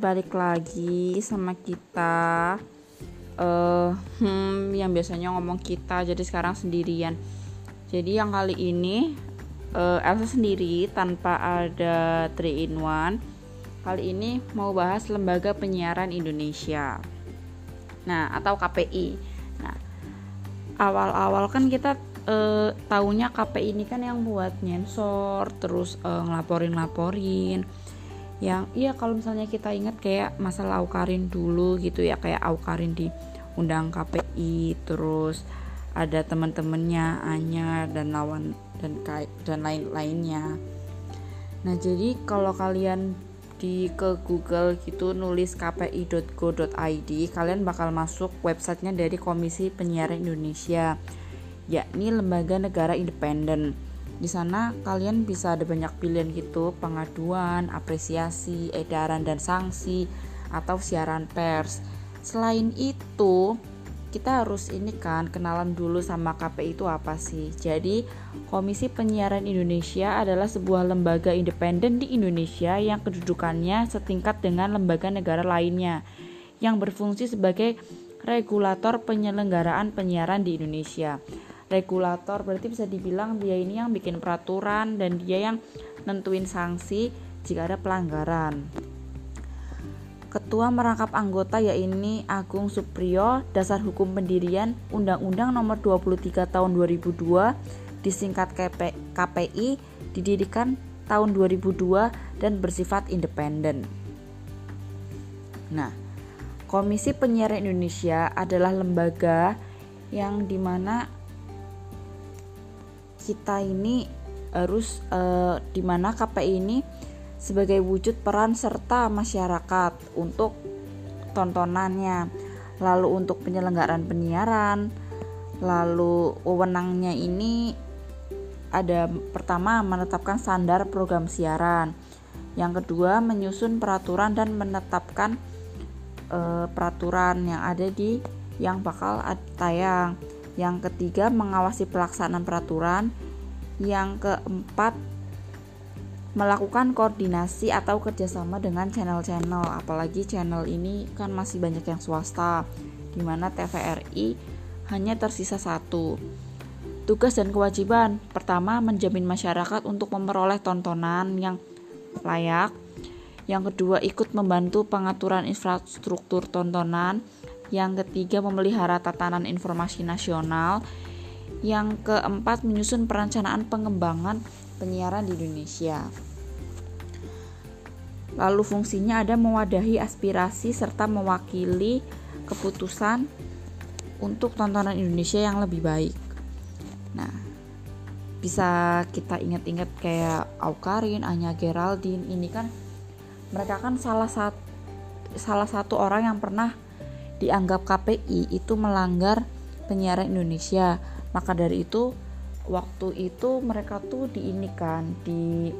balik lagi sama kita. Uh, hmm, yang biasanya ngomong kita jadi sekarang sendirian. Jadi yang kali ini uh, Elsa sendiri tanpa ada 3 in 1 kali ini mau bahas lembaga penyiaran Indonesia. Nah atau KPI nah awal-awal kan kita uh, tahunya KPI ini kan yang buat nyensor terus uh, ngelaporin-laporin yang iya kalau misalnya kita ingat kayak masalah Aukarin dulu gitu ya kayak Aukarin di undang KPI terus ada teman-temannya Anya dan lawan dan dan lain-lainnya. Nah jadi kalau kalian di ke Google gitu nulis kpi.go.id kalian bakal masuk websitenya dari Komisi Penyiaran Indonesia yakni lembaga negara independen di sana kalian bisa ada banyak pilihan gitu, pengaduan, apresiasi, edaran dan sanksi atau siaran pers. Selain itu, kita harus ini kan kenalan dulu sama KPI itu apa sih. Jadi, Komisi Penyiaran Indonesia adalah sebuah lembaga independen di Indonesia yang kedudukannya setingkat dengan lembaga negara lainnya yang berfungsi sebagai regulator penyelenggaraan penyiaran di Indonesia regulator berarti bisa dibilang dia ini yang bikin peraturan dan dia yang nentuin sanksi jika ada pelanggaran. Ketua merangkap anggota yaitu Agung Supriyo, dasar hukum pendirian Undang-Undang Nomor 23 Tahun 2002 disingkat KPI didirikan tahun 2002 dan bersifat independen. Nah, Komisi Penyiaran Indonesia adalah lembaga yang di mana kita ini harus uh, di mana KPI ini sebagai wujud peran serta masyarakat untuk tontonannya. Lalu untuk penyelenggaraan penyiaran lalu wewenangnya ini ada pertama menetapkan standar program siaran. Yang kedua menyusun peraturan dan menetapkan e, peraturan yang ada di yang bakal tayang yang ketiga, mengawasi pelaksanaan peraturan. Yang keempat, melakukan koordinasi atau kerjasama dengan channel-channel. Apalagi channel ini kan masih banyak yang swasta, di mana TVRI hanya tersisa satu. Tugas dan kewajiban pertama, menjamin masyarakat untuk memperoleh tontonan yang layak. Yang kedua, ikut membantu pengaturan infrastruktur tontonan yang ketiga memelihara tatanan informasi nasional, yang keempat menyusun perencanaan pengembangan penyiaran di Indonesia. Lalu fungsinya ada mewadahi aspirasi serta mewakili keputusan untuk tontonan Indonesia yang lebih baik. Nah, bisa kita ingat-ingat kayak Aukarin, Anya Geraldine ini kan mereka kan salah satu salah satu orang yang pernah dianggap KPI itu melanggar penyiaran Indonesia. Maka dari itu waktu itu mereka tuh diinikan di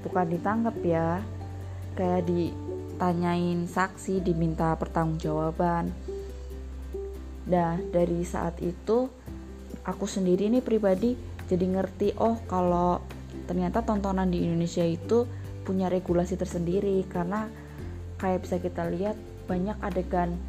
bukan ditangkap ya kayak ditanyain saksi diminta pertanggungjawaban nah dari saat itu aku sendiri nih pribadi jadi ngerti oh kalau ternyata tontonan di Indonesia itu punya regulasi tersendiri karena kayak bisa kita lihat banyak adegan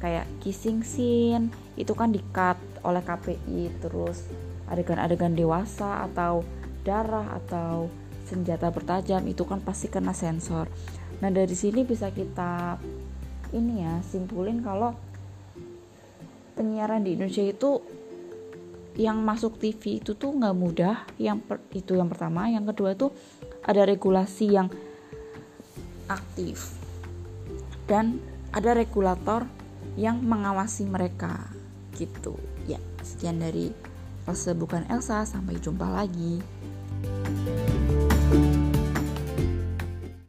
kayak kissing scene itu kan dikat oleh KPI terus adegan-adegan dewasa atau darah atau senjata bertajam itu kan pasti kena sensor. Nah dari sini bisa kita ini ya simpulin kalau penyiaran di Indonesia itu yang masuk TV itu tuh nggak mudah. Yang per, itu yang pertama. Yang kedua tuh ada regulasi yang aktif dan ada regulator yang mengawasi mereka gitu. Ya sekian dari Elsa bukan Elsa sampai jumpa lagi